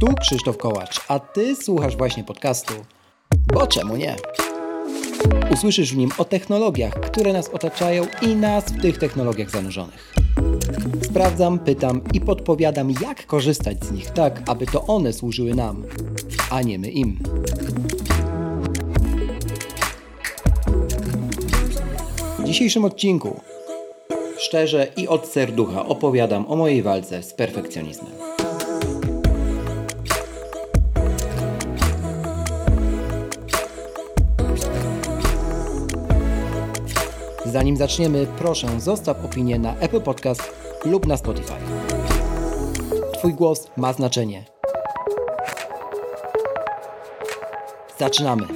Tu Krzysztof Kołacz, a Ty słuchasz właśnie podcastu. Bo czemu nie? Usłyszysz w nim o technologiach, które nas otaczają i nas w tych technologiach zanurzonych. Sprawdzam, pytam i podpowiadam, jak korzystać z nich tak, aby to one służyły nam, a nie my im. W dzisiejszym odcinku szczerze i od serducha opowiadam o mojej walce z perfekcjonizmem. Zanim zaczniemy, proszę zostaw opinię na Apple Podcast lub na Spotify. Twój głos ma znaczenie. Zaczynamy.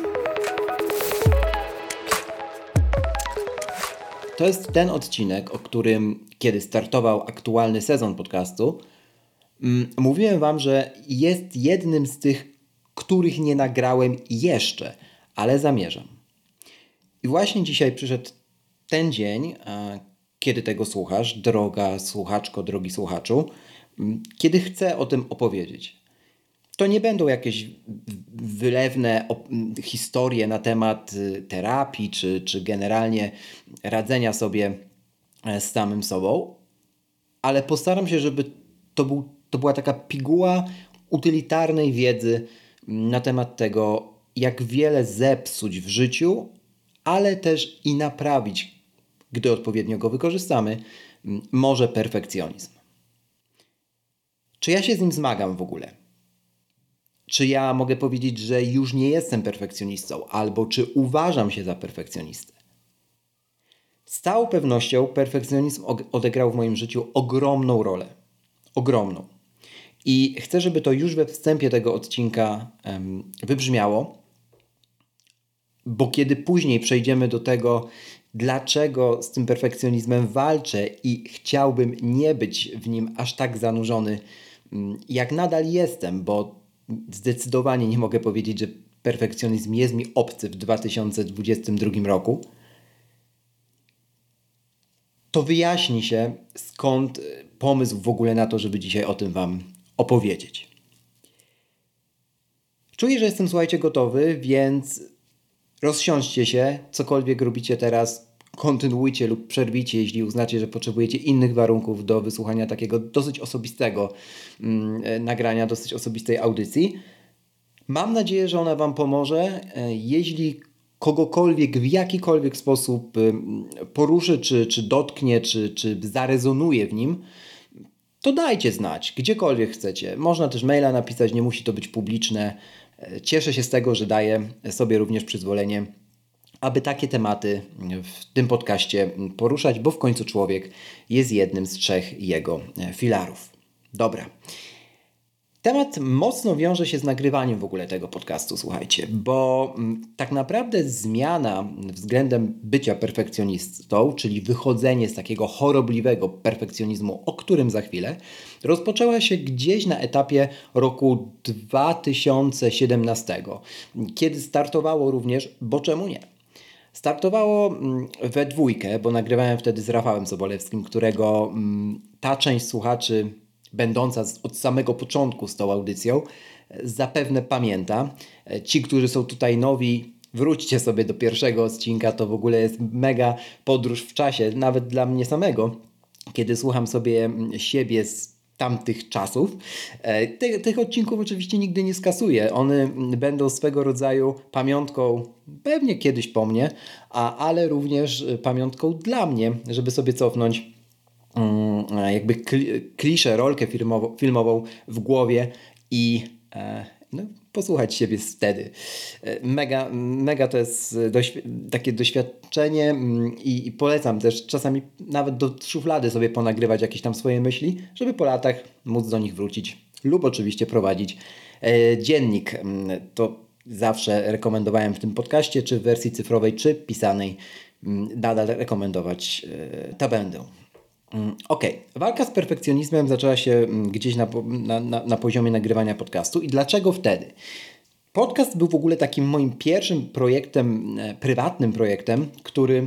To jest ten odcinek, o którym, kiedy startował aktualny sezon podcastu, mm, mówiłem Wam, że jest jednym z tych, których nie nagrałem jeszcze, ale zamierzam. I właśnie dzisiaj przyszedł ten dzień, kiedy tego słuchasz, droga słuchaczko, drogi słuchaczu, kiedy chcę o tym opowiedzieć. To nie będą jakieś wylewne historie na temat y, terapii, czy, czy generalnie radzenia sobie e, z samym sobą, ale postaram się, żeby to, był, to była taka piguła utylitarnej wiedzy na temat tego, jak wiele zepsuć w życiu, ale też i naprawić gdy odpowiednio go wykorzystamy, może perfekcjonizm. Czy ja się z nim zmagam w ogóle? Czy ja mogę powiedzieć, że już nie jestem perfekcjonistą, albo czy uważam się za perfekcjonistę? Z całą pewnością perfekcjonizm odegrał w moim życiu ogromną rolę. Ogromną. I chcę, żeby to już we wstępie tego odcinka wybrzmiało, bo kiedy później przejdziemy do tego, dlaczego z tym perfekcjonizmem walczę i chciałbym nie być w nim aż tak zanurzony, mm, jak nadal jestem, bo zdecydowanie nie mogę powiedzieć, że perfekcjonizm jest mi obcy w 2022 roku, to wyjaśni się skąd y, pomysł w ogóle na to, żeby dzisiaj o tym Wam opowiedzieć. Czuję, że jestem, słuchajcie, gotowy, więc Rozsiądźcie się, cokolwiek robicie teraz, kontynuujcie lub przerwijcie, jeśli uznacie, że potrzebujecie innych warunków do wysłuchania takiego dosyć osobistego mm, nagrania, dosyć osobistej audycji. Mam nadzieję, że ona Wam pomoże. E, jeśli kogokolwiek w jakikolwiek sposób poruszy, czy, czy dotknie, czy, czy zarezonuje w nim, to dajcie znać, gdziekolwiek chcecie. Można też maila napisać, nie musi to być publiczne. Cieszę się z tego, że daję sobie również przyzwolenie, aby takie tematy w tym podcaście poruszać, bo w końcu człowiek jest jednym z trzech jego filarów. Dobra. Temat mocno wiąże się z nagrywaniem w ogóle tego podcastu, słuchajcie, bo mm, tak naprawdę zmiana względem bycia perfekcjonistą, czyli wychodzenie z takiego chorobliwego perfekcjonizmu, o którym za chwilę, rozpoczęła się gdzieś na etapie roku 2017, kiedy startowało również, bo czemu nie? Startowało mm, we dwójkę, bo nagrywałem wtedy z Rafałem Sobolewskim, którego mm, ta część słuchaczy będąca od samego początku z tą audycją, zapewne pamięta. Ci, którzy są tutaj nowi, wróćcie sobie do pierwszego odcinka, to w ogóle jest mega podróż w czasie, nawet dla mnie samego, kiedy słucham sobie siebie z tamtych czasów. E, Ty, tych odcinków oczywiście nigdy nie skasuję. One będą swego rodzaju pamiątką, pewnie kiedyś po mnie, a, ale również pamiątką dla mnie, żeby sobie cofnąć Mm, jakby kliszę, rolkę filmową, filmową w głowie i e, no, posłuchać siebie wtedy. E, mega, mega to jest takie doświadczenie mm, i, i, polecam też czasami nawet do szuflady sobie ponagrywać jakieś tam swoje myśli, żeby po latach móc do nich wrócić lub oczywiście prowadzić e, dziennik. Mm, to zawsze rekomendowałem w tym podcaście, czy w wersji cyfrowej, czy pisanej. Nadal rekomendować to będę. Mm, okej, okay. walka z perfekcjonizmem zaczęła się mm, gdzieś na, na, na, na poziomie nagrywania podcastu. I dlaczego wtedy? Podcast był w ogóle takim moim pierwszym projektem, e, prywatnym projektem, który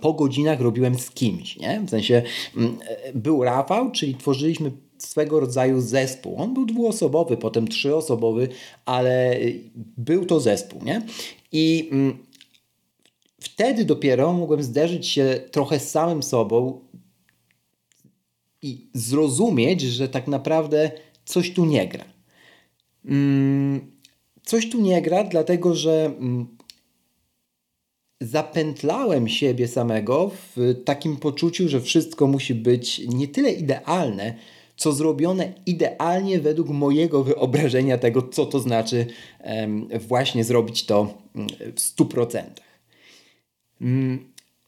po godzinach robiłem z kimś, nie? W sensie mm, był Rafał, czyli tworzyliśmy swego rodzaju zespół. On był dwuosobowy, potem trzyosobowy, ale był to zespół, nie? I wtedy dopiero mogłem zderzyć się trochę z samym sobą i zrozumieć, że tak naprawdę coś tu nie gra. Mm, coś tu nie gra, dlatego że mm, zapętlałem siebie samego w takim poczuciu, że wszystko musi być nie tyle idealne, co zrobione idealnie według mojego wyobrażenia tego, co to znaczy właśnie zrobić to mm, w 100%.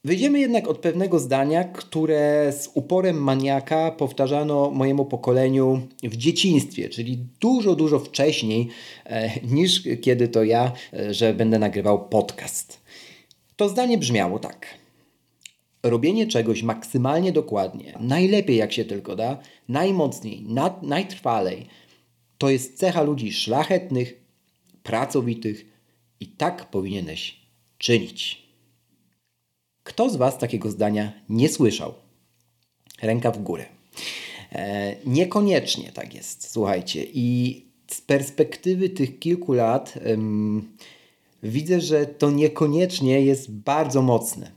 Wyjdziemy jednak od pewnego zdania, które z uporem maniaka powtarzano mojemu pokoleniu w dzieciństwie, czyli dużo, dużo wcześniej e, niż kiedy to ja, e, że będę nagrywał podcast. To zdanie brzmiało tak. Robienie czegoś maksymalnie dokładnie, najlepiej jak się tylko da, najmocniej, najtrwalej, to jest cecha ludzi szlachetnych, pracowitych i tak powinieneś czynić. Kto z Was takiego zdania nie słyszał? Ręka w górę. E, niekoniecznie tak jest, słuchajcie. I z perspektywy tych kilku lat widzę, że to niekoniecznie jest bardzo mocne.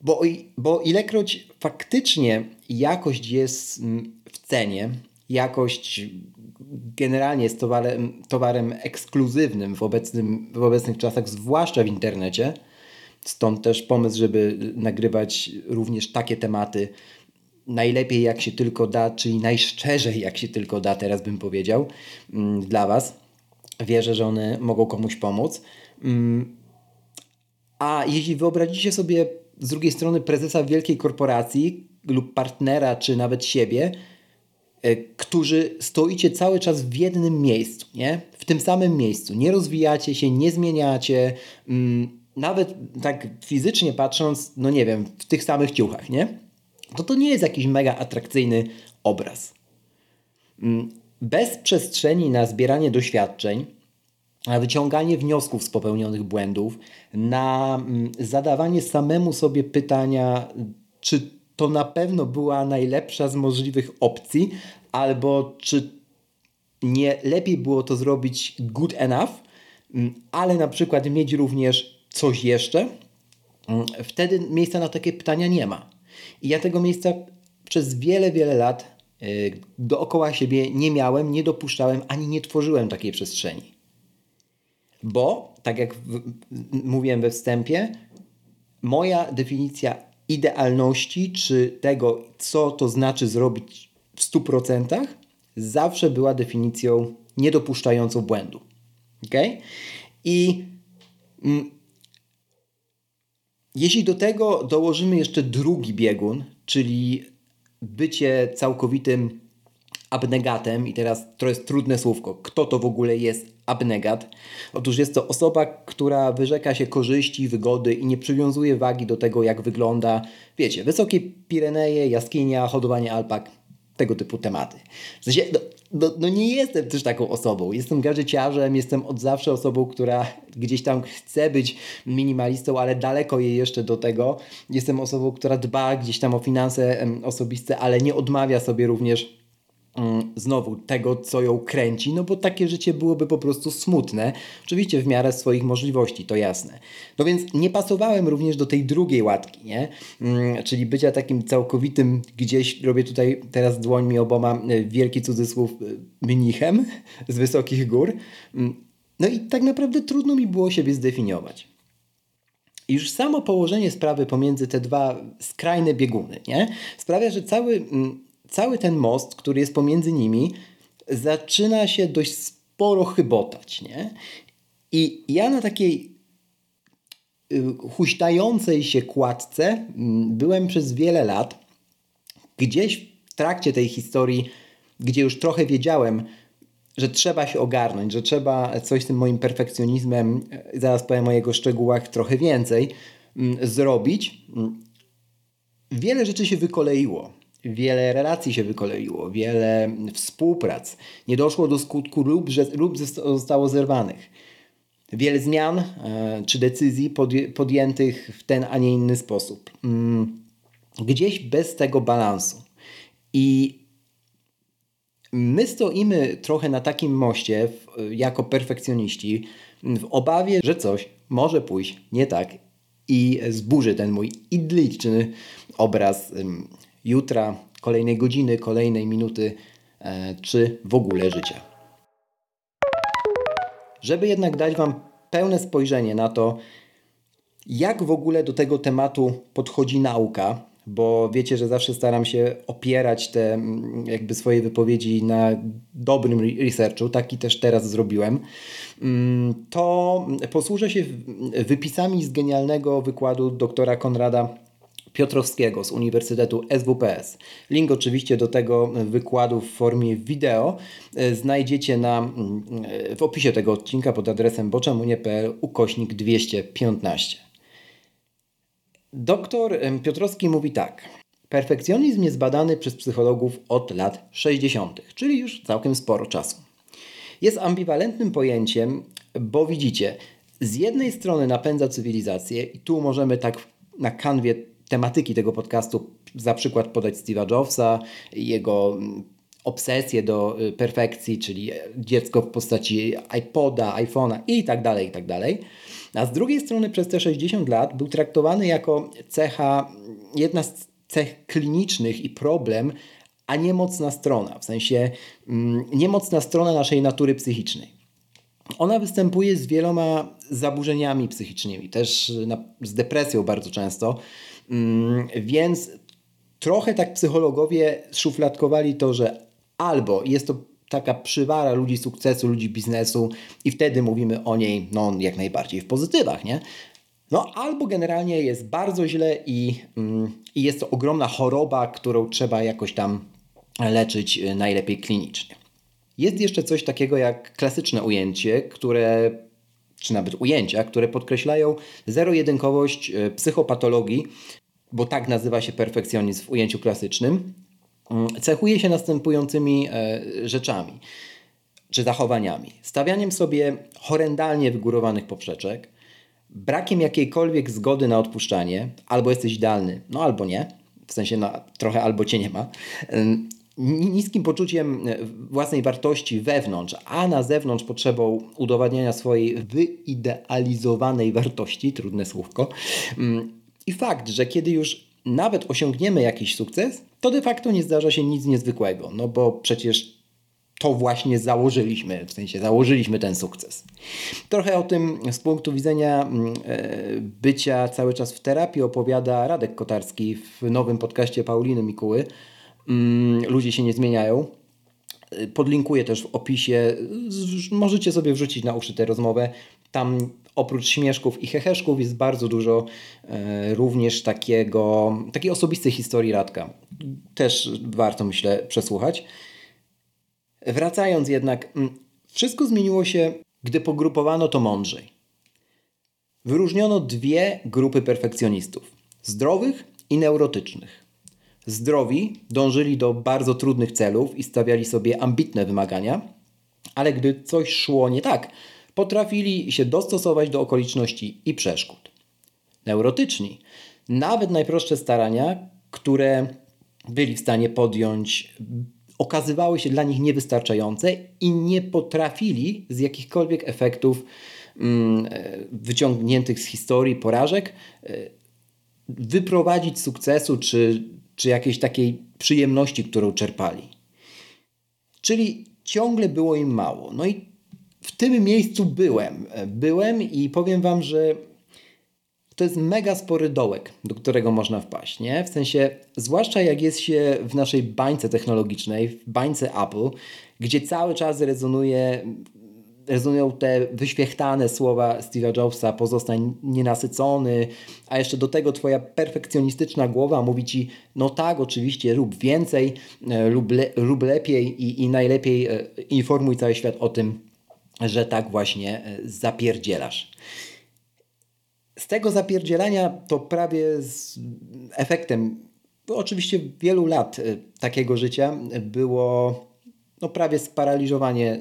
Bo, bo ilekroć faktycznie jakość jest mm, w cenie, jakość generalnie jest towarem, towarem ekskluzywnym w, obecnym, w obecnych czasach, zwłaszcza w internecie, Stąd też pomysł, żeby nagrywać również takie tematy najlepiej jak się tylko da, czyli najszczerzej jak się tylko da, teraz bym powiedział, mm, dla Was. Wierzę, że one mogą komuś pomóc. Mm, a jeśli wyobrazicie sobie z drugiej strony prezesa wielkiej korporacji lub partnera, czy nawet siebie, e, którzy stoicie cały czas w jednym miejscu, nie? w tym samym miejscu, nie rozwijacie się, nie zmieniacie, mm, nawet tak fizycznie patrząc, no nie wiem, w tych samych ciuchach, nie? To to nie jest jakiś mega atrakcyjny obraz. Mm, bez przestrzeni na zbieranie doświadczeń, na wyciąganie wniosków z popełnionych błędów, na mm, zadawanie samemu sobie pytania, czy to na pewno była najlepsza z możliwych opcji, albo czy nie lepiej było to zrobić good enough, mm, ale na przykład mieć również coś jeszcze, mm, wtedy miejsca na takie pytania nie ma. I ja tego miejsca przez wiele, wiele lat y, dookoła siebie nie miałem, nie dopuszczałem ani nie tworzyłem takiej przestrzeni. Bo, tak jak mówiłem we wstępie, moja definicja idealności, czy tego, co to znaczy zrobić w 100%, zawsze była definicją niedopuszczającą błędu. Okay? I mm, jeśli do tego dołożymy jeszcze drugi biegun, czyli bycie całkowitym abnegatem, i teraz to jest trudne słówko, kto to w ogóle jest abnegat? Otóż jest to osoba, która wyrzeka się korzyści, wygody i nie przywiązuje wagi do tego, jak wygląda, wiecie, wysokie Pireneje, jaskinia, hodowanie alpak, tego typu tematy. W sensie, no, no, no, nie jestem też taką osobą. Jestem gadżeciarzem, jestem od zawsze osobą, która gdzieś tam chce być minimalistą, ale daleko jej jeszcze do tego. Jestem osobą, która dba gdzieś tam o finanse osobiste, ale nie odmawia sobie również znowu tego, co ją kręci, no bo takie życie byłoby po prostu smutne. Oczywiście w miarę swoich możliwości, to jasne. No więc nie pasowałem również do tej drugiej łatki, nie? Mm, czyli bycia takim całkowitym, gdzieś robię tutaj teraz dłońmi oboma e, wielki cudzysłów e, mnichem z wysokich gór. Mm, no i tak naprawdę trudno mi było siebie zdefiniować. Już samo położenie sprawy pomiędzy te dwa skrajne bieguny nie? sprawia, że cały cały ten most, który jest pomiędzy nimi, zaczyna się dość sporo chybotać. Nie? I ja na takiej y, huśtającej się kładce mm, byłem przez wiele lat. Gdzieś w trakcie tej historii, gdzie już trochę wiedziałem, że trzeba się ogarnąć, że trzeba coś z tym moim perfekcjonizmem, y, zaraz powiem o jego szczegółach trochę więcej, mm, zrobić. Mm, wiele rzeczy się wykoleiło wiele relacji się wykoleiło, wiele współprac. Nie doszło do skutku lub, że, lub zostało zerwanych. wiele zmian czy decyzji podjętych w ten, a nie inny sposób. Mm, gdzieś bez tego balansu. I my stoimy trochę na takim moście jako perfekcjoniści w obawie, że coś może pójść nie tak i zburzy ten mój idliczny obraz jutra, kolejnej godziny, kolejnej minuty, e, czy w ogóle życia. Żeby jednak dać Wam pełne spojrzenie na to, jak w ogóle do tego tematu podchodzi nauka, bo wiecie, że zawsze staram się opierać te mm, jakby swoje wypowiedzi na dobrym researchu, taki też teraz zrobiłem, mm, to posłużę się wypisami z genialnego wykładu doktora Konrada Piotrowskiego z Uniwersytetu SWPS. Link oczywiście do tego wykładu w formie wideo e, znajdziecie na, mm, w opisie tego odcinka pod adresem boczemunie.pl ukośnik 215. Doktor Piotrowski mówi tak. Perfekcjonizm jest badany przez psychologów od lat 60., czyli już całkiem sporo czasu. Jest ambiwalentnym pojęciem, bo widzicie, z jednej strony napędza cywilizację, i tu możemy tak na kanwie tematyki tego podcastu za przykład podać Steve'a Jobsa, jego obsesję do y, perfekcji, czyli dziecko w postaci iPoda, iPhone'a i tak dalej, i tak dalej. A z drugiej strony przez te 60 lat był traktowany jako cecha, jedna z cech klinicznych i problem, a nie mocna strona, w sensie mm, niemocna strona naszej natury psychicznej. Ona występuje z wieloma zaburzeniami psychicznymi, też z depresją bardzo często, więc trochę tak psychologowie szufladkowali to, że albo jest to taka przywara ludzi sukcesu, ludzi biznesu i wtedy mówimy o niej no, jak najbardziej w pozytywach, nie? No albo generalnie jest bardzo źle i, mm, i jest to ogromna choroba, którą trzeba jakoś tam leczyć y, najlepiej klinicznie. Jest jeszcze coś takiego jak klasyczne ujęcie, które czy nawet ujęcia, które podkreślają zero-jedynkowość y, psychopatologii, bo tak nazywa się perfekcjonizm w ujęciu klasycznym. Mm, cechuje się następującymi e, rzeczami czy zachowaniami. Stawianiem sobie horrendalnie wygórowanych poprzeczek, brakiem jakiejkolwiek zgody na odpuszczanie, albo jesteś idealny, no albo nie, w sensie trochę albo cię nie ma, niskim poczuciem e, własnej wartości wewnątrz, a na zewnątrz potrzebą udowadniania swojej wyidealizowanej wartości, trudne słówko. Mm, I fakt, że kiedy już nawet osiągniemy jakiś sukces, to de facto nie zdarza się nic niezwykłego, no bo przecież to właśnie założyliśmy, w sensie założyliśmy ten sukces. Trochę o tym z punktu widzenia mm, e, bycia cały czas w terapii opowiada Radek Kotarski w nowym podcaście Pauliny Mikuły. Mm, ludzie się nie zmieniają. Podlinkuję też w opisie. Możecie sobie wrzucić na uszy tę rozmowę. Tam oprócz śmieszków i heheszków jest bardzo dużo e, również takiego, takiej osobistej historii Radka. Też warto, myślę, przesłuchać. Wracając jednak, wszystko zmieniło się, gdy pogrupowano to mądrzej. Wyróżniono dwie grupy perfekcjonistów: zdrowych i neurotycznych. Zdrowi dążyli do bardzo trudnych celów i stawiali sobie ambitne wymagania, ale gdy coś szło nie tak, potrafili się dostosować do okoliczności i przeszkód. Neurotyczni, nawet najprostsze starania, które byli w stanie podjąć, okazywały się dla nich niewystarczające i nie potrafili z jakichkolwiek efektów mm, wyciągniętych z historii porażek e, wyprowadzić sukcesu czy, czy jakiejś takiej przyjemności, którą czerpali. Czyli ciągle było im mało. No i w tym miejscu byłem. Byłem i powiem Wam, że to jest mega spory dołek, do którego można wpaść, nie? W sensie, zwłaszcza jak jest się w naszej bańce technologicznej, w bańce Apple, gdzie cały czas rezonuje, rezonują te wyświechtane słowa Steve'a Jobsa, pozostań nienasycony, a jeszcze do tego twoja perfekcjonistyczna głowa mówi ci, no tak, oczywiście, rób więcej, e, lub, le, lepiej i, i najlepiej e, informuj cały świat o tym, że tak właśnie e, zapierdzielasz. Z tego zapierdzielania to prawie z efektem oczywiście wielu lat takiego życia było no prawie sparaliżowanie e,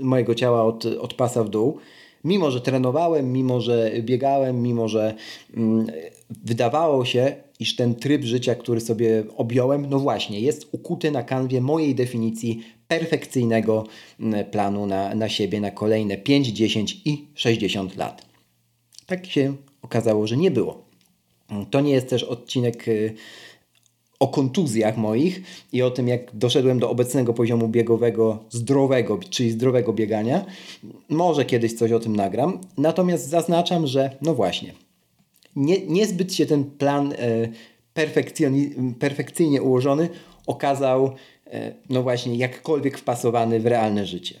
mojego ciała od, od pasa w dół. mimo że trenowałem, mimo że biegałem, mimo że mm, wydawało się, iż ten tryb życia, który sobie objąłem, no właśnie, jest ukuty na kanwie mojej definicji perfekcyjnego mm, planu na, na siebie na kolejne 5, 10 i 60 lat. Tak się okazało, że nie było. To nie jest też odcinek y, o kontuzjach moich i o tym, jak doszedłem do obecnego poziomu biegowego zdrowego, czyli zdrowego biegania. Może kiedyś coś o tym nagram. Natomiast zaznaczam, że no właśnie, nie, niezbyt się ten plan e, perfekcyjnie ułożony okazał, e, no właśnie, jakkolwiek wpasowany w realne życie.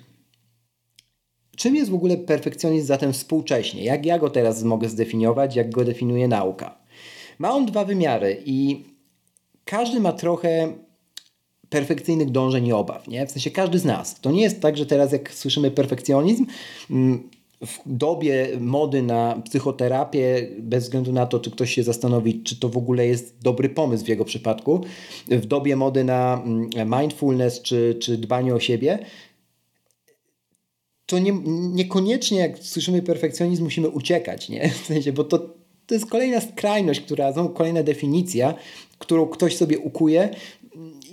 Czym jest w ogóle perfekcjonizm zatem współcześnie? Jak ja go teraz mogę zdefiniować, jak go definiuje nauka? Ma on dwa wymiary i każdy ma trochę perfekcyjnych dążeń i obaw, nie? W sensie każdy z nas. To nie jest tak, że teraz jak słyszymy perfekcjonizm, mm, w dobie mody na psychoterapię, bez względu na to, czy ktoś się zastanowi, czy to w ogóle jest dobry pomysł w jego przypadku, w dobie mody na mm, mindfulness czy, czy dbanie o siebie, to nie, niekoniecznie jak słyszymy perfekcjonizm musimy uciekać, nie? W sensie, bo to, to jest kolejna skrajność, która, znowu kolejna definicja, którą ktoś sobie ukuje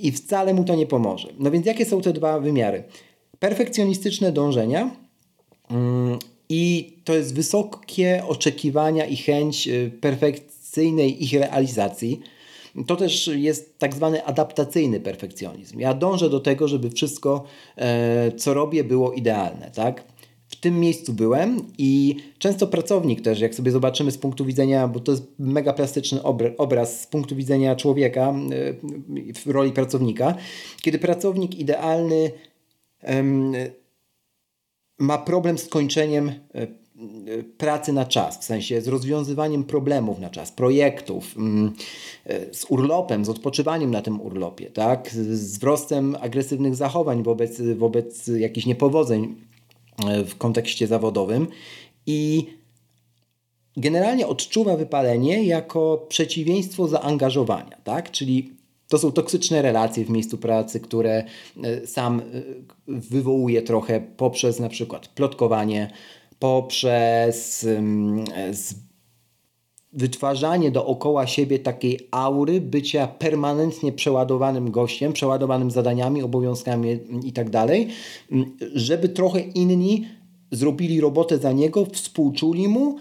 i wcale mu to nie pomoże. No więc jakie są te dwa wymiary? Perfekcjonistyczne dążenia mm, i to jest wysokie oczekiwania i chęć y, perfekcyjnej ich realizacji. To też jest tak zwany adaptacyjny perfekcjonizm. Ja dążę do tego, żeby wszystko, e, co robię, było idealne. Tak? Tym miejscu byłem i często pracownik też, jak sobie zobaczymy z punktu widzenia, bo to jest mega plastyczny obraz z punktu widzenia człowieka e, w roli pracownika, kiedy pracownik idealny ma problem z kończeniem e, e, pracy na czas, w sensie z rozwiązywaniem problemów na czas, projektów, mm, z urlopem, z odpoczywaniem na tym urlopie, tak? z wzrostem agresywnych zachowań wobec, wobec jakichś niepowodzeń w kontekście zawodowym i generalnie odczuwa wypalenie jako przeciwieństwo zaangażowania, tak? czyli to są toksyczne relacje w miejscu pracy, które e, sam e, wywołuje trochę poprzez na przykład plotkowanie, poprzez wytwarzanie dookoła siebie takiej aury bycia permanentnie przeładowanym gościem, przeładowanym zadaniami, obowiązkami itd., tak żeby trochę inni zrobili robotę za niego, współczuli mu,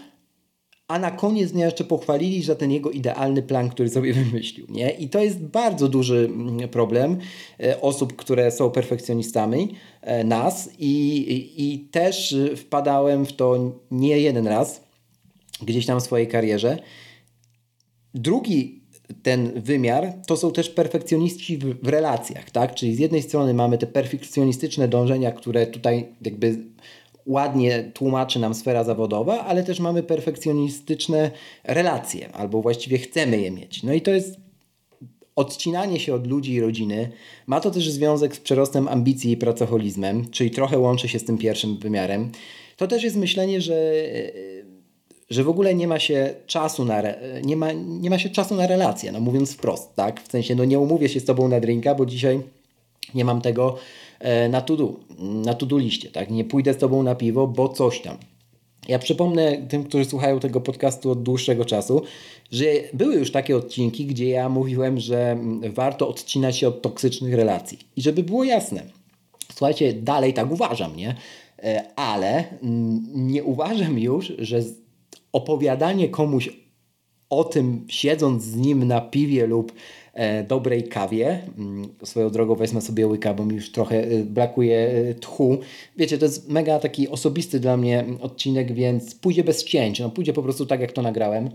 a na koniec dnia jeszcze pochwalili za ten jego idealny plan, który sobie wymyślił. Nie? I to jest bardzo duży mm, problem e, osób, które są perfekcjonistami, e, nas i, i, i też wpadałem w to nie jeden raz, gdzieś tam w swojej karierze. Drugi ten wymiar to są też perfekcjoniści w, w, relacjach, tak? Czyli z jednej strony mamy te perfekcjonistyczne dążenia, które tutaj jakby ładnie tłumaczy nam sfera zawodowa, ale też mamy perfekcjonistyczne relacje, albo właściwie chcemy je mieć. No i to jest odcinanie się od ludzi i rodziny. Ma to też związek z przerostem ambicji i pracoholizmem, czyli trochę łączy się z tym pierwszym wymiarem. To też jest myślenie, że że w ogóle nie ma się czasu na, nie ma, nie ma się czasu na relacje, no mówiąc wprost, tak? W sensie, no nie umówię się z tobą na drinka, bo dzisiaj nie mam tego E, na to-do, na to-do liście, tak? Nie pójdę z Tobą na piwo, bo coś tam. Ja przypomnę tym, którzy słuchają tego podcastu od dłuższego czasu, że były już takie odcinki, gdzie ja mówiłem, że warto odcinać się od toksycznych relacji. I żeby było jasne, słuchajcie, dalej tak uważam, nie? E, ale nie uważam już, że opowiadanie komuś o tym, siedząc z nim na piwie lub E, dobrej kawie. Mm, swoją drogą wezmę sobie łyka, bo mi już trochę e, brakuje e, tchu. Wiecie, to jest mega taki osobisty dla mnie odcinek, więc pójdzie bez cięć. No, pójdzie po prostu tak, jak to nagrałem.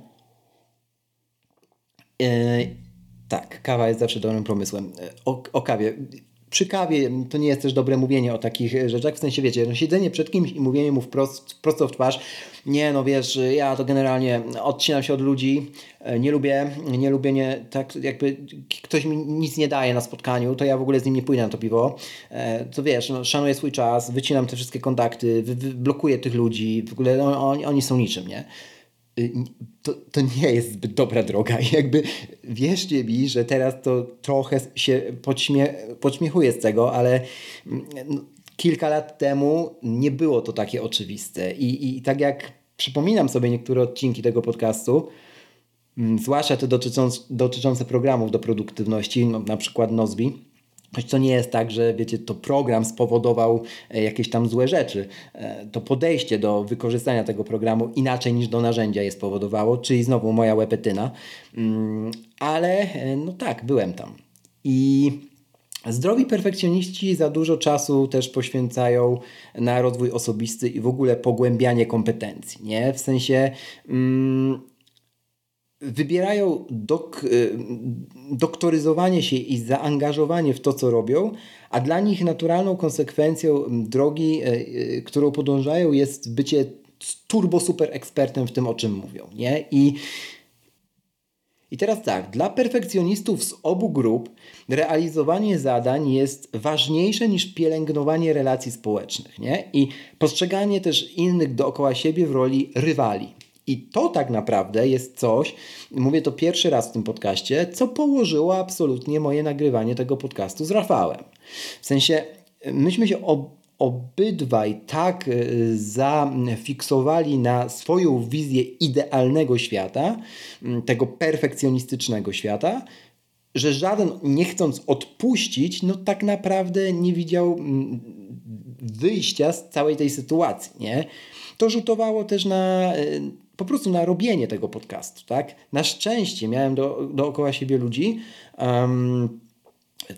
tak, kawa jest zawsze dobrym pomysłem. O, o kawie przy kawie to nie jest też dobre mówienie o takich rzeczach, w sensie wiecie, no siedzenie przed kimś i mówienie mu wprost, prosto w twarz, nie no wiesz, ja to generalnie odcinam się od ludzi, e, nie lubię, nie lubię, nie, tak jakby ktoś mi nic nie daje na spotkaniu, to ja w ogóle z nim nie pójdę na to piwo, e, to wiesz, no, szanuję swój czas, wycinam te wszystkie kontakty, wy, wy, blokuję tych ludzi, w ogóle no, oni, oni są niczym, nie? Y, to, to nie jest zbyt dobra droga. Jakby wierzcie mi, że teraz to trochę się podśmie, podśmiechuję z tego, ale mm, no, kilka lat temu nie było to takie oczywiste. I, i tak jak przypominam sobie niektóre odcinki tego podcastu, mm, zwłaszcza te dotyczące, dotyczące programów do produktywności, no, na przykład Nozbi, Choć to nie jest tak, że wiecie, to program spowodował e, jakieś tam złe rzeczy. E, to podejście do wykorzystania tego programu inaczej niż do narzędzia je spowodowało, czyli znowu moja łepetyna. Mm, ale e, no tak, byłem tam. I Zdrowi perfekcjoniści za dużo czasu też poświęcają na rozwój osobisty i w ogóle pogłębianie kompetencji. Nie? W sensie. Mm, wybierają dok, y, doktoryzowanie się i zaangażowanie w to, co robią, a dla nich naturalną konsekwencją drogi, y, y, którą podążają, jest bycie turbo super ekspertem w tym, o czym mówią. Nie? I i teraz tak, dla perfekcjonistów z obu grup realizowanie zadań jest ważniejsze niż pielęgnowanie relacji społecznych nie? i postrzeganie też innych dookoła siebie w roli rywali. I to tak naprawdę jest coś, mówię to pierwszy raz w tym podcaście, co położyło absolutnie moje nagrywanie tego podcastu z Rafałem. W sensie, myśmy się ob obydwaj tak y, zafiksowali na swoją wizję idealnego świata, tego perfekcjonistycznego świata, że żaden nie chcąc odpuścić, no tak naprawdę nie widział wyjścia z całej tej sytuacji, nie? To rzutowało też na y, po prostu na robienie tego podcastu, tak? Na szczęście miałem do, dookoła siebie ludzi, um,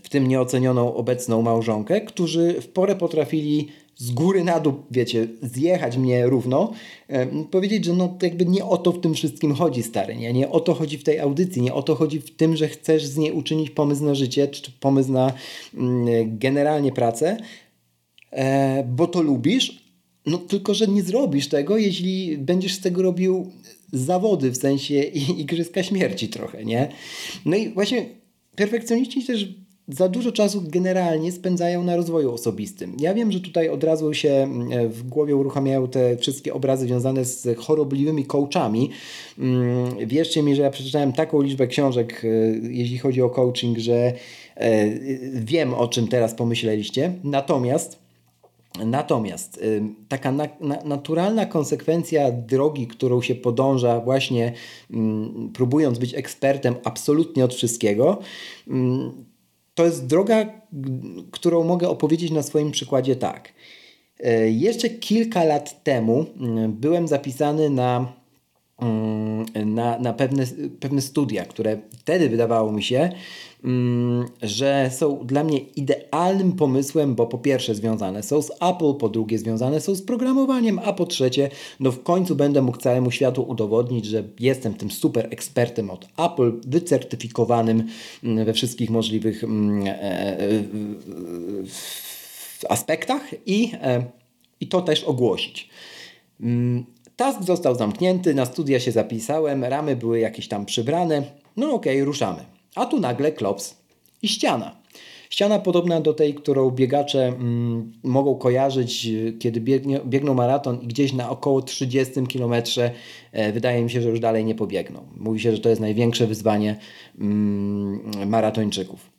w tym nieocenioną obecną małżonkę, którzy w porę potrafili z góry na dół, wiecie, zjechać mnie równo, um, powiedzieć, że no jakby nie o to w tym wszystkim chodzi, stary, nie? nie o to chodzi w tej audycji, nie o to chodzi w tym, że chcesz z niej uczynić pomysł na życie, czy pomysł na mm, generalnie pracę, e, bo to lubisz, no tylko, że nie zrobisz tego, jeśli będziesz z tego robił zawody, w sensie igrzyska śmierci trochę, nie? No i właśnie perfekcjoniści też za dużo czasu generalnie spędzają na rozwoju osobistym. Ja wiem, że tutaj od razu się mm, w głowie uruchamiają te wszystkie obrazy związane z chorobliwymi coachami. Mm, wierzcie mi, że ja przeczytałem taką liczbę książek, e, jeśli chodzi o coaching, że e, wiem, o czym teraz pomyśleliście. Natomiast Natomiast taka na, na, naturalna konsekwencja drogi, którą się podąża, właśnie próbując być ekspertem absolutnie od wszystkiego, to jest droga, którą mogę opowiedzieć na swoim przykładzie tak. E, jeszcze kilka lat temu byłem zapisany na, na, na pewne, pewne studia, które wtedy wydawało mi się, Mm, że są dla mnie idealnym pomysłem, bo po pierwsze związane są z Apple, po drugie związane są z programowaniem, a po trzecie, no w końcu będę mógł całemu światu udowodnić, że jestem tym super ekspertem od Apple, wycertyfikowanym mm, we wszystkich możliwych mm, e, e, aspektach i, e, i to też ogłosić. Task został zamknięty, na studia się zapisałem, ramy były jakieś tam przybrane. No okej, okay, ruszamy. A tu nagle klops i ściana. Ściana podobna do tej, którą biegacze mm, mogą kojarzyć, kiedy biegnie, biegną maraton i gdzieś na około 30 km e, wydaje mi się, że już dalej nie pobiegną. Mówi się, że to jest największe wyzwanie mm, maratończyków.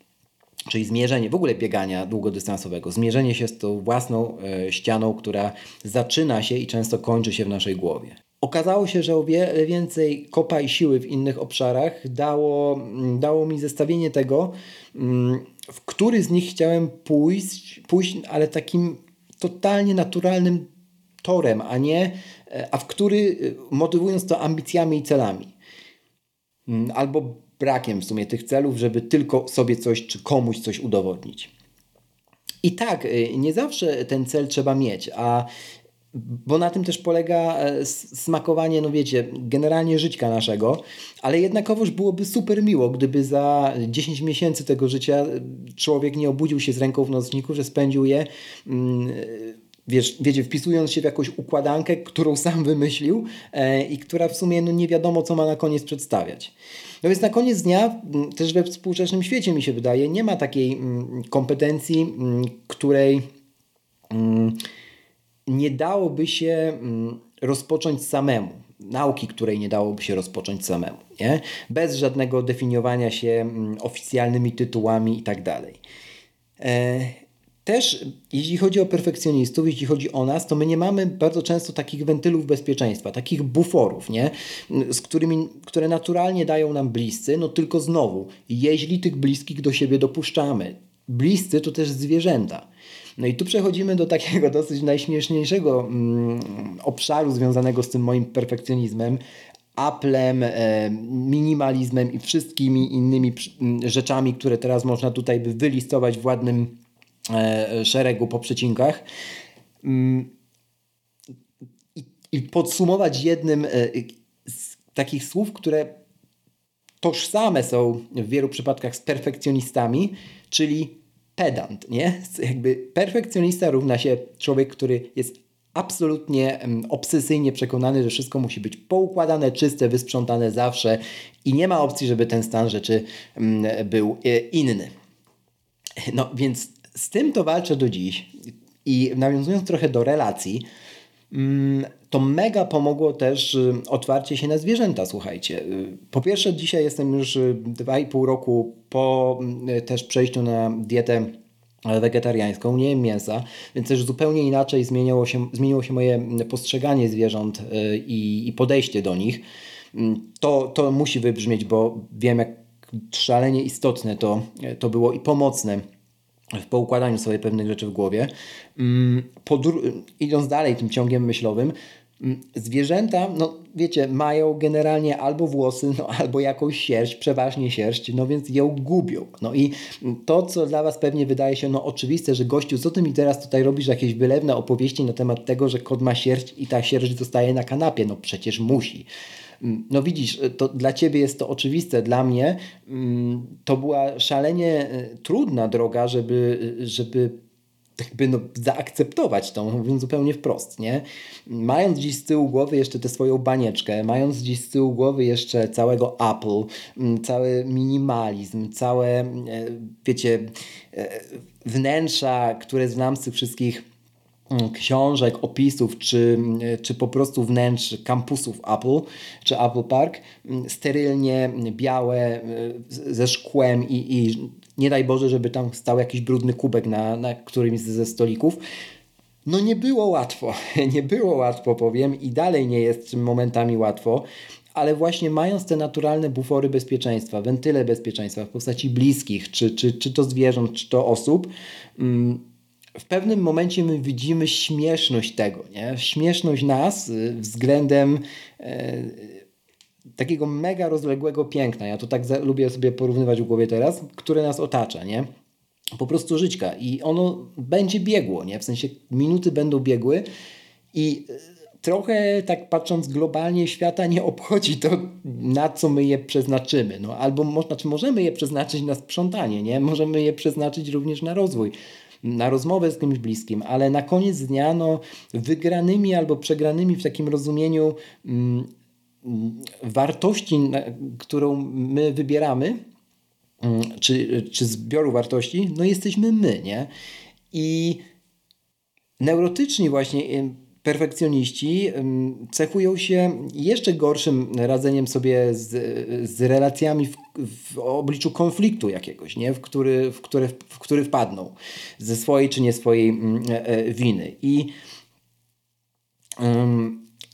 Czyli zmierzenie w ogóle biegania długodystansowego, zmierzenie się z tą własną e, ścianą, która zaczyna się i często kończy się w naszej głowie. Okazało się, że o wiele więcej kopa i siły w innych obszarach dało, mm, dało mi zestawienie tego, mm, w który z nich chciałem pójść, pójść, ale takim totalnie naturalnym torem, a nie, e, a w który e, motywując to ambicjami i celami. Mm, albo brakiem w sumie tych celów, żeby tylko sobie coś czy komuś coś udowodnić. I tak, e, nie zawsze ten cel trzeba mieć, a bo na tym też polega e, smakowanie, no wiecie, generalnie żyćka naszego, ale jednakowoż byłoby super miło, gdyby za 10 miesięcy tego życia e, człowiek nie obudził się z ręką w nocniku, że spędził je mm, wiesz, wiecie, wpisując się w jakąś układankę, którą sam wymyślił e, i która w sumie no, nie wiadomo, co ma na koniec przedstawiać. No więc na koniec dnia, też we współczesnym świecie mi się wydaje, nie ma takiej mm, kompetencji, mm, której nie dałoby się mm, rozpocząć samemu. Nauki, której nie dałoby się rozpocząć samemu, nie? bez żadnego definiowania się mm, oficjalnymi tytułami i tak dalej. Też jeśli chodzi o perfekcjonistów, jeśli chodzi o nas, to my nie mamy bardzo często takich wentylów bezpieczeństwa, takich buforów, nie? Z którymi, które naturalnie dają nam bliscy, no tylko znowu, jeśli tych bliskich do siebie dopuszczamy. Bliscy to też zwierzęta. No i tu przechodzimy do takiego dosyć najśmieszniejszego mm, obszaru związanego z tym moim perfekcjonizmem, Applem, e, minimalizmem i wszystkimi innymi rzeczami, które teraz można tutaj by wylistować w ładnym szeregu po przecinkach. Mm, I, podsumować jednym e, z takich słów, które tożsame są w wielu przypadkach z perfekcjonistami, czyli pedant, nie? Jakby perfekcjonista równa się człowiek, który jest absolutnie obsesyjnie przekonany, że wszystko musi być poukładane, czyste, wysprzątane zawsze i nie ma opcji, żeby ten stan rzeczy był e, inny. No więc z tym to walczę do dziś i nawiązując trochę do relacji, to mega pomogło też y, otwarcie się na zwierzęta, słuchajcie. Y, po pierwsze, dzisiaj jestem już 2,5 y, roku po też przejściu na dietę wegetariańską, nie mięsa, więc też zupełnie inaczej zmieniło się, zmieniło się moje postrzeganie zwierząt i, i podejście do nich. To, to musi wybrzmieć, bo wiem, jak szalenie istotne to, to było i pomocne w poukładaniu sobie pewnych rzeczy w głowie. Podru- idąc dalej tym ciągiem myślowym, Mm, zwierzęta, no wiecie, mają generalnie albo włosy, no, albo jakąś sierść, przeważnie sierść, no więc ją gubią. No i to, co dla Was pewnie wydaje się no oczywiste, że gościu, co Ty mi teraz tutaj robisz, jakieś wylewne opowieści na temat tego, że kot ma sierść i ta sierść zostaje na kanapie, no przecież musi. Mm, no widzisz, to dla Ciebie jest to oczywiste, dla mnie mm, to była szalenie e, trudna droga, żeby, żeby jakby no, zaakceptować to, mówiąc zupełnie wprost, nie? Mając dziś z tyłu głowy jeszcze tę swoją banieczkę, mając dziś z tyłu głowy jeszcze całego Apple, mm, cały minimalizm, całe, e, wiecie, e, wnętrza, które znam z tych wszystkich książek, opisów, czy, e, czy po prostu wnętrz kampusów Apple, czy Apple Park, mm, sterylnie białe, ze szkłem i, i nie daj Boże, żeby tam stał jakiś brudny kubek na, na którymś ze stolików. No nie było łatwo, nie było łatwo powiem i dalej nie jest momentami łatwo, ale właśnie mając te naturalne bufory bezpieczeństwa, wentyle bezpieczeństwa w postaci bliskich, czy, czy, czy to zwierząt, czy to osób, mm, w pewnym momencie my widzimy śmieszność tego, nie? śmieszność nas y, względem e, takiego mega rozległego piękna, ja to tak lubię sobie porównywać w głowie teraz, które nas otacza, nie? Po prostu żyćka i ono będzie biegło, nie? W sensie minuty będą biegły i e, trochę tak patrząc globalnie świata nie obchodzi to, na co my je przeznaczymy. No, albo mo znaczy możemy je przeznaczyć na sprzątanie, nie? możemy je przeznaczyć również na rozwój, na rozmowę z kimś bliskim, ale na koniec dnia no, wygranymi albo przegranymi w takim rozumieniu mm, wartości, którą my wybieramy, mm, czy, czy zbioru wartości, no jesteśmy my, nie? I neurotyczni właśnie perfekcjoniści cechują się jeszcze gorszym radzeniem sobie z, z relacjami w, w obliczu konfliktu jakiegoś, nie? W, który, w, który, w który wpadną ze swojej czy nie swojej mm, e, e, winy. I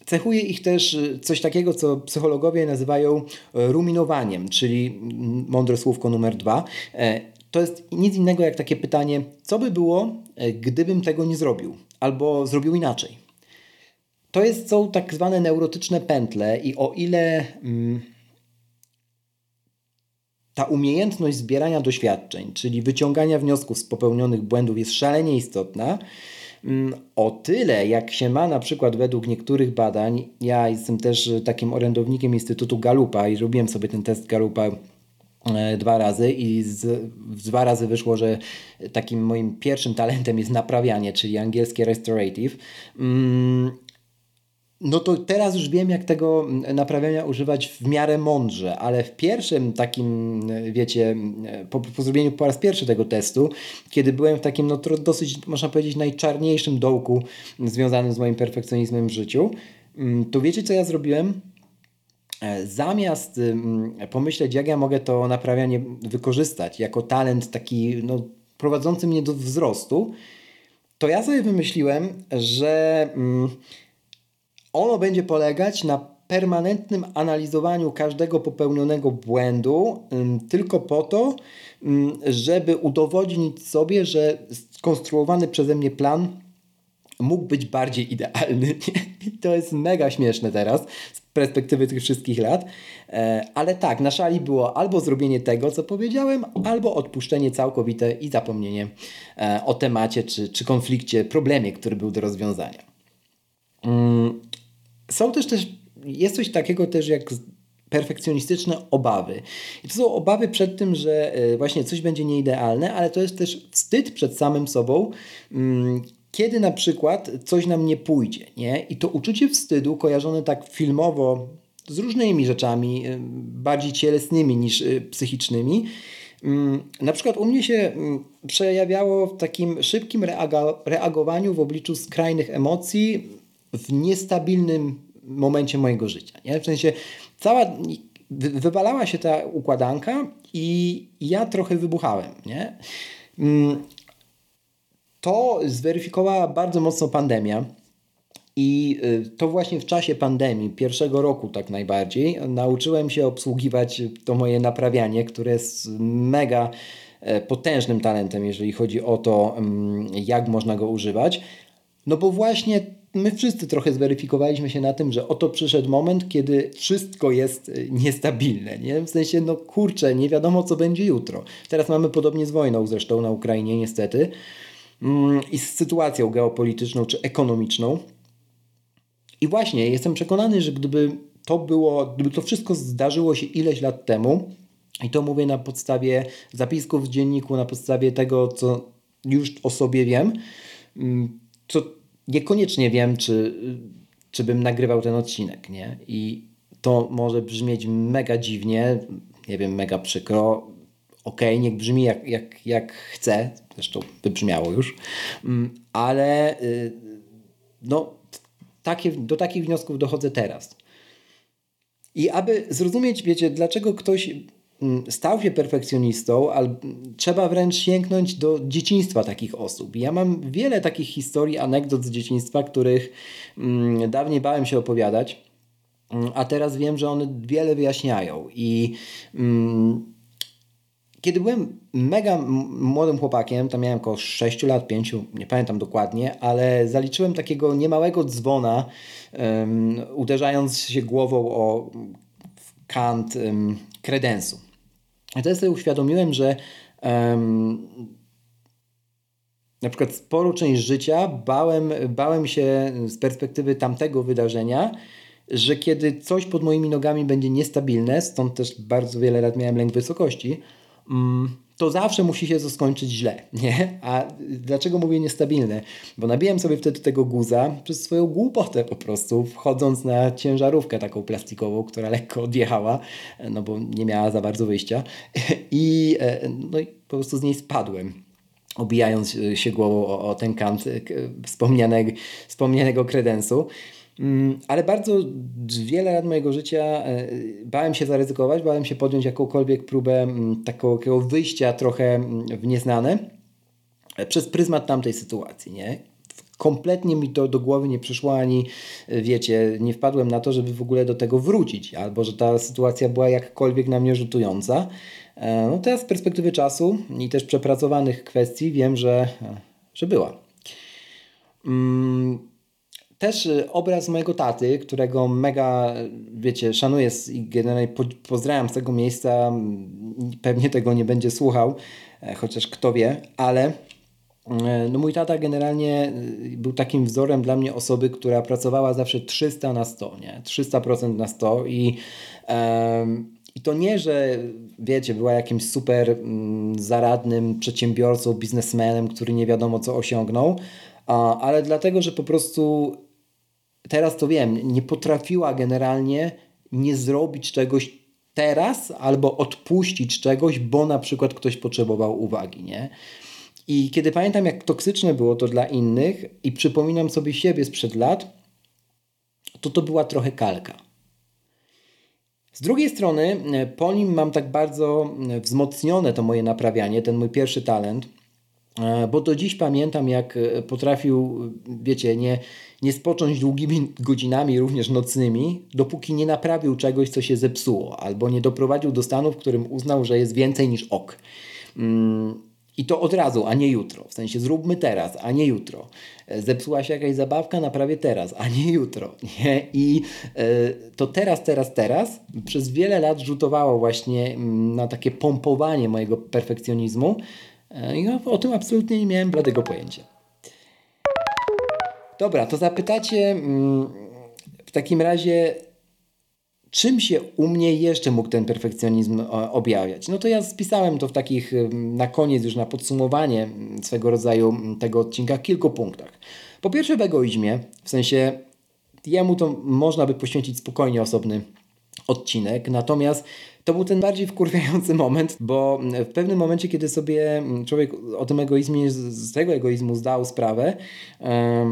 Cechuje ich też y, coś takiego, co psychologowie nazywają e, ruminowaniem, czyli mądre słówko numer dwa. E, to jest nic innego jak takie pytanie, co by było, e, gdybym tego nie zrobił, albo zrobił inaczej. To jest, są tak zwane neurotyczne pętle i o ile mm, ta umiejętność zbierania doświadczeń, czyli wyciągania wniosków z popełnionych błędów jest szalenie istotna, Mm, o tyle, jak się ma na przykład według niektórych badań, ja jestem też takim orędownikiem Instytutu Galupa i robiłem sobie ten test Galupa e, dwa razy i z, dwa razy wyszło, że takim moim pierwszym talentem jest naprawianie, czyli angielskie restorative. No to teraz już wiem, jak tego naprawiania używać w miarę mądrze, ale w pierwszym takim, wiecie, po, po zrobieniu po raz pierwszy tego testu, kiedy byłem w takim, no dosyć, można powiedzieć, najczarniejszym dołku związanym z moim perfekcjonizmem w życiu, mm, to wiecie, co ja zrobiłem? E, zamiast pomyśleć, jak ja mogę to naprawianie wykorzystać jako talent taki, no prowadzący mnie do wzrostu, to ja sobie wymyśliłem, że mm, ono będzie polegać na permanentnym analizowaniu każdego popełnionego błędu, tylko po to, żeby udowodnić sobie, że skonstruowany przeze mnie plan mógł być bardziej idealny. I to jest mega śmieszne teraz z perspektywy tych wszystkich lat. E, ale tak, na szali było albo zrobienie tego, co powiedziałem, albo odpuszczenie całkowite i zapomnienie e, o temacie czy, czy konflikcie, problemie, który był do rozwiązania. Są też też, jest coś takiego też jak perfekcjonistyczne obawy. I to są obawy przed tym, że e, właśnie coś będzie nieidealne, ale to jest też wstyd przed samym sobą, mm, kiedy na przykład coś nam nie pójdzie, nie? I to uczucie wstydu kojarzone tak filmowo z różnymi rzeczami, y, bardziej cielesnymi niż y, psychicznymi, mm, na przykład u mnie się mm, przejawiało w takim szybkim reagowaniu w obliczu skrajnych emocji w niestabilnym momencie mojego życia. Nie? W sensie cała wywalała się ta układanka i ja trochę wybuchałem. Nie? Mm, to zweryfikowała bardzo mocno pandemia. I y, to właśnie w czasie pandemii, pierwszego roku tak najbardziej, nauczyłem się obsługiwać to moje naprawianie, które jest mega e, potężnym talentem, jeżeli chodzi o to, mm, jak można go używać. No bo właśnie my wszyscy trochę zweryfikowaliśmy się na tym, że oto przyszedł moment, kiedy wszystko jest e, niestabilne. Nie? W sensie, no kurczę, nie wiadomo co będzie jutro. Teraz mamy podobnie z wojną zresztą na Ukrainie, niestety. Mm, i z sytuacją geopolityczną czy ekonomiczną. I właśnie jestem przekonany, że gdyby to było, gdyby to wszystko zdarzyło się ileś lat temu, i to mówię na podstawie zapisków w dzienniku, na podstawie tego, co już o sobie wiem, mm, to niekoniecznie wiem, czy, czy bym nagrywał ten odcinek, nie? I to może brzmieć mega dziwnie, nie wiem, mega przykro, ok, niech brzmi jak, jak, jak chce, zresztą wybrzmiało już, mm, ale y, no, takie, do takich wniosków dochodzę teraz. I aby zrozumieć, wiecie, dlaczego ktoś stał się perfekcjonistą, ale trzeba wręcz sięgnąć do dzieciństwa takich osób. Ja mam wiele takich historii, anegdot z dzieciństwa, których mm, dawniej bałem się opowiadać, a teraz wiem, że one wiele wyjaśniają. I kiedy byłem mega młodym chłopakiem, tam miałem około 6 lat, 5, nie pamiętam dokładnie, ale zaliczyłem takiego niemałego dzwona, um, uderzając się głową o kant um, kredensu. I wtedy sobie uświadomiłem, że um, na przykład sporą część życia bałem, bałem się z perspektywy tamtego wydarzenia, że kiedy coś pod moimi nogami będzie niestabilne, stąd też bardzo wiele lat miałem lęk wysokości, Mm, to zawsze musi się to skończyć źle, nie? A dlaczego mówię niestabilne? Bo nabiłem sobie wtedy tego guza przez swoją głupotę po prostu, wchodząc na ciężarówkę taką plastikową, która lekko odjechała, no bo nie miała za bardzo wyjścia i, e, no i po prostu z niej spadłem obijając się głową o, o ten kant e, wspomnianego, wspomnianego kredensu. Mm, ale bardzo wiele lat mojego życia e, bałem się zaryzykować, bałem się podjąć jakąkolwiek próbę mm, takiego wyjścia trochę mm, w nieznane e, przez pryzmat tamtej sytuacji. Nie? Kompletnie mi to do głowy nie przyszło, ani e, wiecie, nie wpadłem na to, żeby w ogóle do tego wrócić, albo że ta sytuacja była jakkolwiek na mnie rzutująca. No teraz z perspektywy czasu i też przepracowanych kwestii wiem, że, że była też y, obraz mojego taty, którego mega, wiecie, szanuję i generalnie pozdrawiam z tego miejsca. Pewnie tego nie będzie słuchał, e, chociaż kto wie, ale e, no mój tata generalnie y, był takim wzorem dla mnie osoby, która pracowała zawsze 300 na 100, nie? 300% na 100 i, um, i to nie, że wiecie, była jakimś super mm, zaradnym przedsiębiorcą, biznesmenem, który nie wiadomo co osiągnął, ale dlatego, że po prostu teraz to wiem, nie potrafiła generalnie nie zrobić czegoś teraz albo odpuścić czegoś, bo na przykład ktoś potrzebował uwagi, nie? I kiedy pamiętam, jak toksyczne było to dla innych i przypominam sobie siebie sprzed lat, to to była trochę kalka. Z drugiej strony, po nim mam tak bardzo wzmocnione to moje naprawianie, ten mój pierwszy talent, E, bo do dziś pamiętam, jak e, potrafił, wiecie, nie, nie spocząć długimi godzinami, również nocnymi, dopóki nie naprawił czegoś, co się zepsuło, albo nie doprowadził do stanu, w którym uznał, że jest więcej niż ok. Mm, I to od razu, a nie jutro. W sensie zróbmy teraz, a nie jutro. E, zepsuła się jakaś zabawka, naprawię teraz, a nie jutro. Nie? I to teraz, teraz, teraz przez wiele lat rzutowało właśnie mm, na takie pompowanie mojego perfekcjonizmu, E, I o tym absolutnie nie miałem bladego pojęcia. Dobra, to zapytacie mm, w takim razie, czym się u mnie jeszcze mógł ten perfekcjonizm objawiać? No to ja spisałem to w takich, na koniec już na podsumowanie swego rodzaju tego odcinka, kilku punktach. Po pierwsze w egoizmie, w sensie jemu to można by poświęcić spokojnie osobny odcinek, natomiast to był ten bardziej wkurwiający moment, bo w pewnym momencie, kiedy sobie człowiek o tym egoizmie, z tego egoizmu zdał sprawę,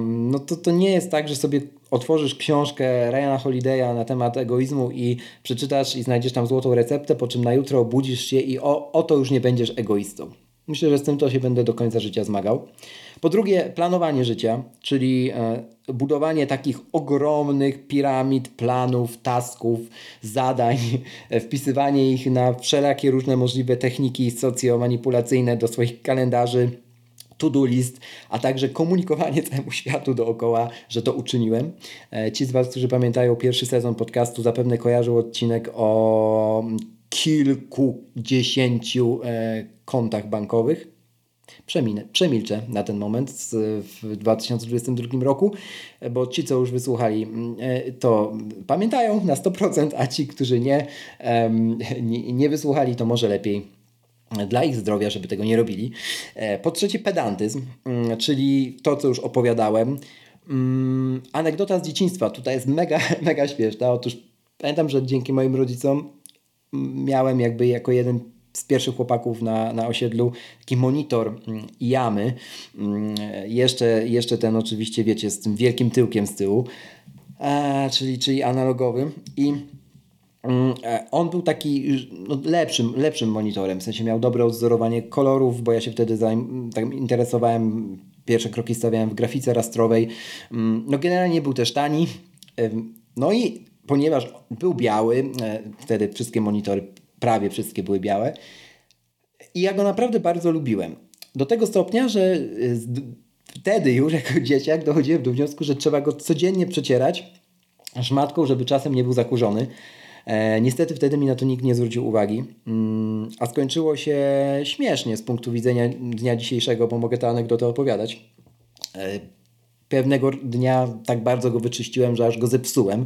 no to to nie jest tak, że sobie otworzysz książkę Ryana Holiday'a na temat egoizmu i przeczytasz i znajdziesz tam złotą receptę, po czym na jutro obudzisz się i o, o to już nie będziesz egoistą. Myślę, że z tym to się będę do końca życia zmagał. Po drugie, planowanie życia, czyli e, budowanie takich ogromnych piramid, planów, tasków, zadań, wpisywanie ich na wszelakie różne możliwe techniki socjomanipulacyjne do swoich kalendarzy, to-do list, a także komunikowanie całemu światu dookoła, że to uczyniłem. E, ci z Was, którzy pamiętają pierwszy sezon podcastu, zapewne kojarzą odcinek o kilkudziesięciu kontach bankowych. Przeminę, przemilczę na ten moment w 2022 roku, bo ci, co już wysłuchali, e, to pamiętają na 100%, a ci, którzy nie, nie, wysłuchali, to może lepiej dla ich zdrowia, żeby tego nie robili. E, po trzecie, pedantyzm, czyli to, co już opowiadałem. Anegdota z dzieciństwa tutaj jest mega, mega śmieszna. Otóż pamiętam, że dzięki moim rodzicom miałem jakby jako jeden z pierwszych chłopaków na, na osiedlu taki monitor mm, jamy. Mm, jeszcze, jeszcze ten oczywiście, wiecie, z tym wielkim tyłkiem z tyłu, e, czyli, czyli analogowy. I mm, e, on był taki no, lepszym, lepszym monitorem, w sensie miał dobre odzorowanie kolorów, bo ja się wtedy tak interesowałem, pierwsze kroki stawiałem w grafice rastrowej. No generalnie był też tani. No i ponieważ był biały, e, wtedy wszystkie monitory prawie wszystkie były białe. I ja go naprawdę bardzo lubiłem. Do tego stopnia, że y, wtedy już jako dzieciak dochodziłem do wniosku, że trzeba go codziennie przecierać szmatką, żeby czasem nie był zakurzony. E, niestety wtedy mi na to nikt nie zwrócił uwagi, mm, a skończyło się śmiesznie z punktu widzenia dnia dzisiejszego, bo mogę tę anegdotę opowiadać. E, pewnego dnia tak bardzo go wyczyściłem, że aż go zepsułem.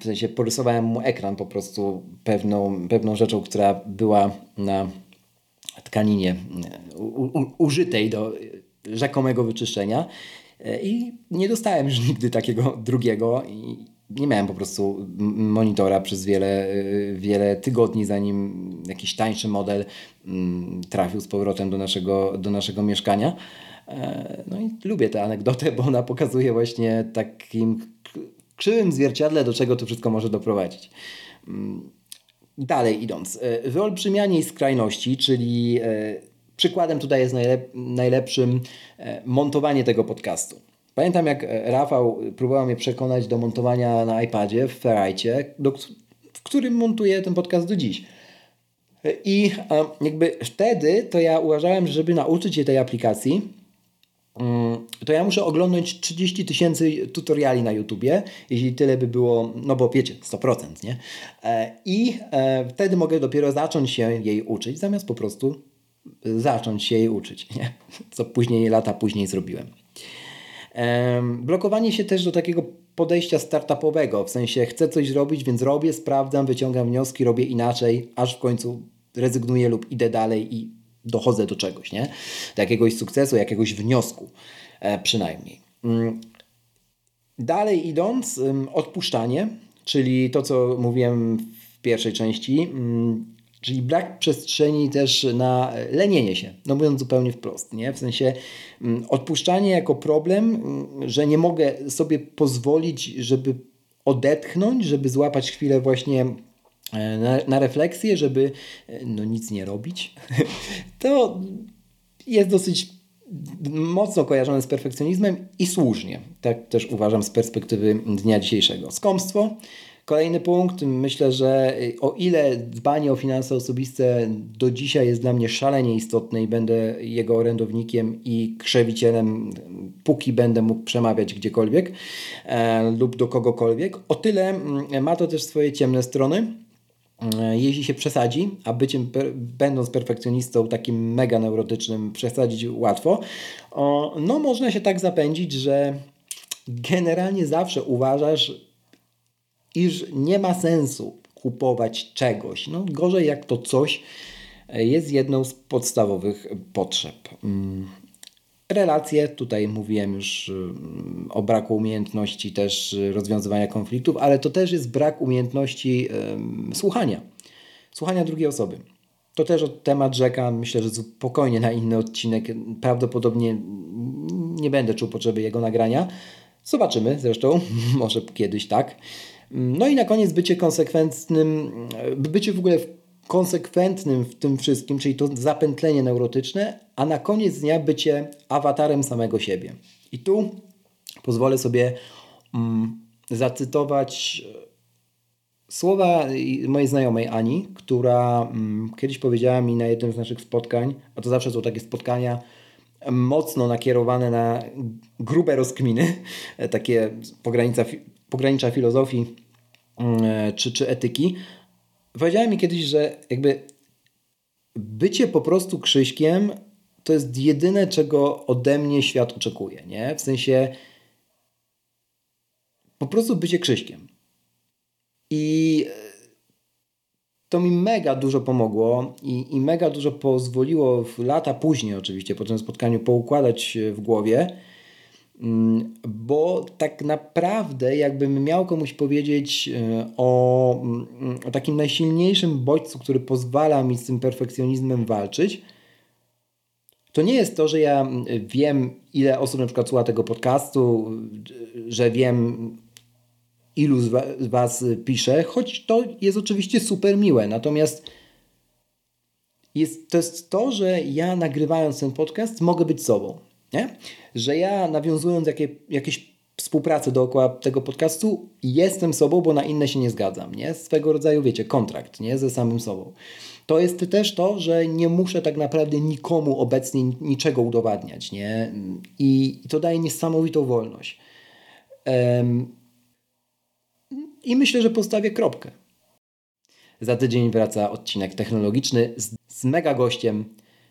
W sensie porysowałem mu ekran po prostu pewną, pewną rzeczą, która była na tkaninie u, u, użytej do rzekomego wyczyszczenia e, i nie dostałem już nigdy takiego drugiego i nie miałem po prostu monitora przez wiele, e, wiele tygodni, zanim jakiś tańszy model mm, trafił z powrotem do naszego, do naszego mieszkania. E, no i lubię tę anegdotę, bo ona pokazuje właśnie takim krzywym zwierciadle, do czego to wszystko może doprowadzić. Mm, dalej idąc, e, wyolbrzymianie skrajności, czyli e, przykładem tutaj jest najlep najlepszym e, montowanie tego podcastu. Pamiętam jak Rafał próbował mnie przekonać do montowania na iPadzie w Ferrite, w którym montuję ten podcast do dziś. I jakby wtedy to ja uważałem, żeby nauczyć się tej aplikacji, Mm, to ja muszę oglądać 30 tysięcy tutoriali na YouTubie, jeśli tyle by było, no bo wiecie, 100%, nie? E, I e, wtedy mogę dopiero zacząć się jej uczyć, zamiast po prostu zacząć się jej uczyć, nie? Co później, lata później zrobiłem. Blokowanie się też do takiego podejścia startupowego, w sensie chcę coś zrobić, więc robię, sprawdzam, wyciągam wnioski, robię inaczej, aż w końcu rezygnuję lub idę dalej i dochodzę do czegoś, nie? Do jakiegoś sukcesu, jakiegoś wniosku przynajmniej. Mm. Dalej idąc, odpuszczanie, czyli to, co mówiłem w pierwszej części, mm, czyli brak przestrzeni też na lenienie się, no mówiąc zupełnie wprost, nie? W sensie odpuszczanie jako problem, że nie mogę sobie pozwolić, żeby odetchnąć, żeby złapać chwilę właśnie E, na, na refleksję, żeby e, no nic nie robić, to jest dosyć mocno kojarzone z perfekcjonizmem i słusznie. Tak też uważam z perspektywy dnia dzisiejszego. Skąpstwo. Kolejny punkt. Myślę, że o ile dbanie o finanse osobiste do dzisiaj jest dla mnie szalenie istotne i będę jego orędownikiem i krzewicielem, póki będę mógł przemawiać gdziekolwiek e, lub do kogokolwiek, o tyle mm, ma to też swoje ciemne strony jeśli się przesadzi, a byciem, będąc perfekcjonistą takim mega neurotycznym, przesadzić łatwo, no można się tak zapędzić, że generalnie zawsze uważasz, iż nie ma sensu kupować czegoś. No gorzej jak to coś jest jedną z podstawowych potrzeb. Relacje, tutaj mówiłem już mm, o braku umiejętności też rozwiązywania konfliktów, ale to też jest brak umiejętności um, słuchania. Słuchania drugiej osoby. To też temat rzeka, myślę, że spokojnie na inny odcinek. Prawdopodobnie nie będę czuł potrzeby jego nagrania. Zobaczymy zresztą, może kiedyś tak. No i na koniec bycie konsekwentnym, bycie w ogóle konsekwentnym w tym wszystkim, czyli to zapętlenie neurotyczne, a na koniec dnia bycie awatarem samego siebie. I tu pozwolę sobie mm, zacytować e, słowa mojej znajomej Ani, która mm, kiedyś powiedziała mi na jednym z naszych spotkań, a to zawsze są takie spotkania mocno nakierowane na grube rozkminy, takie pogranicza, pogranicza filozofii mm, e, czy, czy etyki, Powiedziała mi kiedyś, że jakby bycie po prostu Krzyśkiem to jest jedyne, czego ode mnie świat oczekuje, nie? W sensie po prostu bycie Krzyśkiem. I to mi mega dużo pomogło i, i mega dużo pozwoliło w lata później oczywiście po tym spotkaniu poukładać w głowie, bo tak naprawdę, jakbym miał komuś powiedzieć e, o, mm, o takim najsilniejszym bodźcu, który pozwala mi z tym perfekcjonizmem walczyć, to nie jest to, że ja mm, wiem, ile osób na przykład słucha tego podcastu, że wiem, ilu z Was pisze, choć to jest oczywiście super miłe. Natomiast jest, to jest to, że ja nagrywając ten podcast mogę być sobą. Nie? Że ja nawiązując jakie, jakieś współpracę dookoła tego podcastu, jestem sobą, bo na inne się nie zgadzam. Nie? Swego rodzaju, wiecie, kontrakt nie? ze samym sobą. To jest też to, że nie muszę tak naprawdę nikomu obecnie niczego udowadniać. Nie? I, i to daje niesamowitą wolność. Um, I myślę, że postawię kropkę. Za tydzień wraca odcinek technologiczny z, z mega gościem,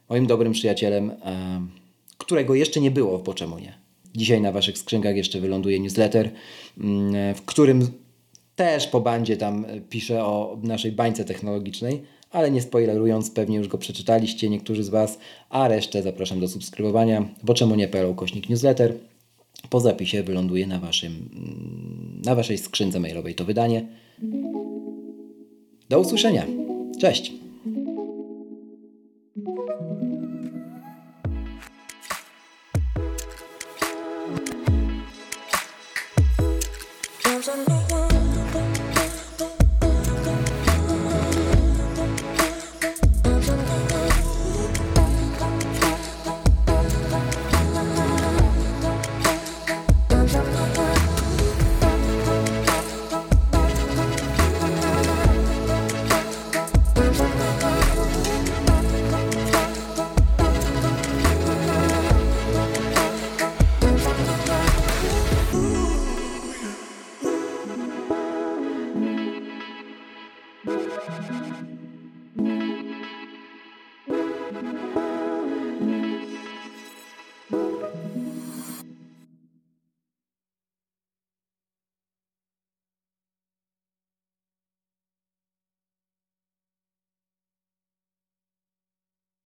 moim dobrym przyjacielem. Um, którego jeszcze nie było w Poczemonie. Dzisiaj na Waszych skrzynkach jeszcze wyląduje newsletter, mm, w którym też po bandzie tam piszę o naszej bańce technologicznej, ale nie spoilerując, pewnie już go przeczytaliście niektórzy z Was, a resztę zapraszam do subskrybowania, bo czemu nie PL kośnik newsletter. Po zapisie wyląduje na, waszym, mm, na Waszej skrzynce mailowej to wydanie. Do usłyszenia. Cześć!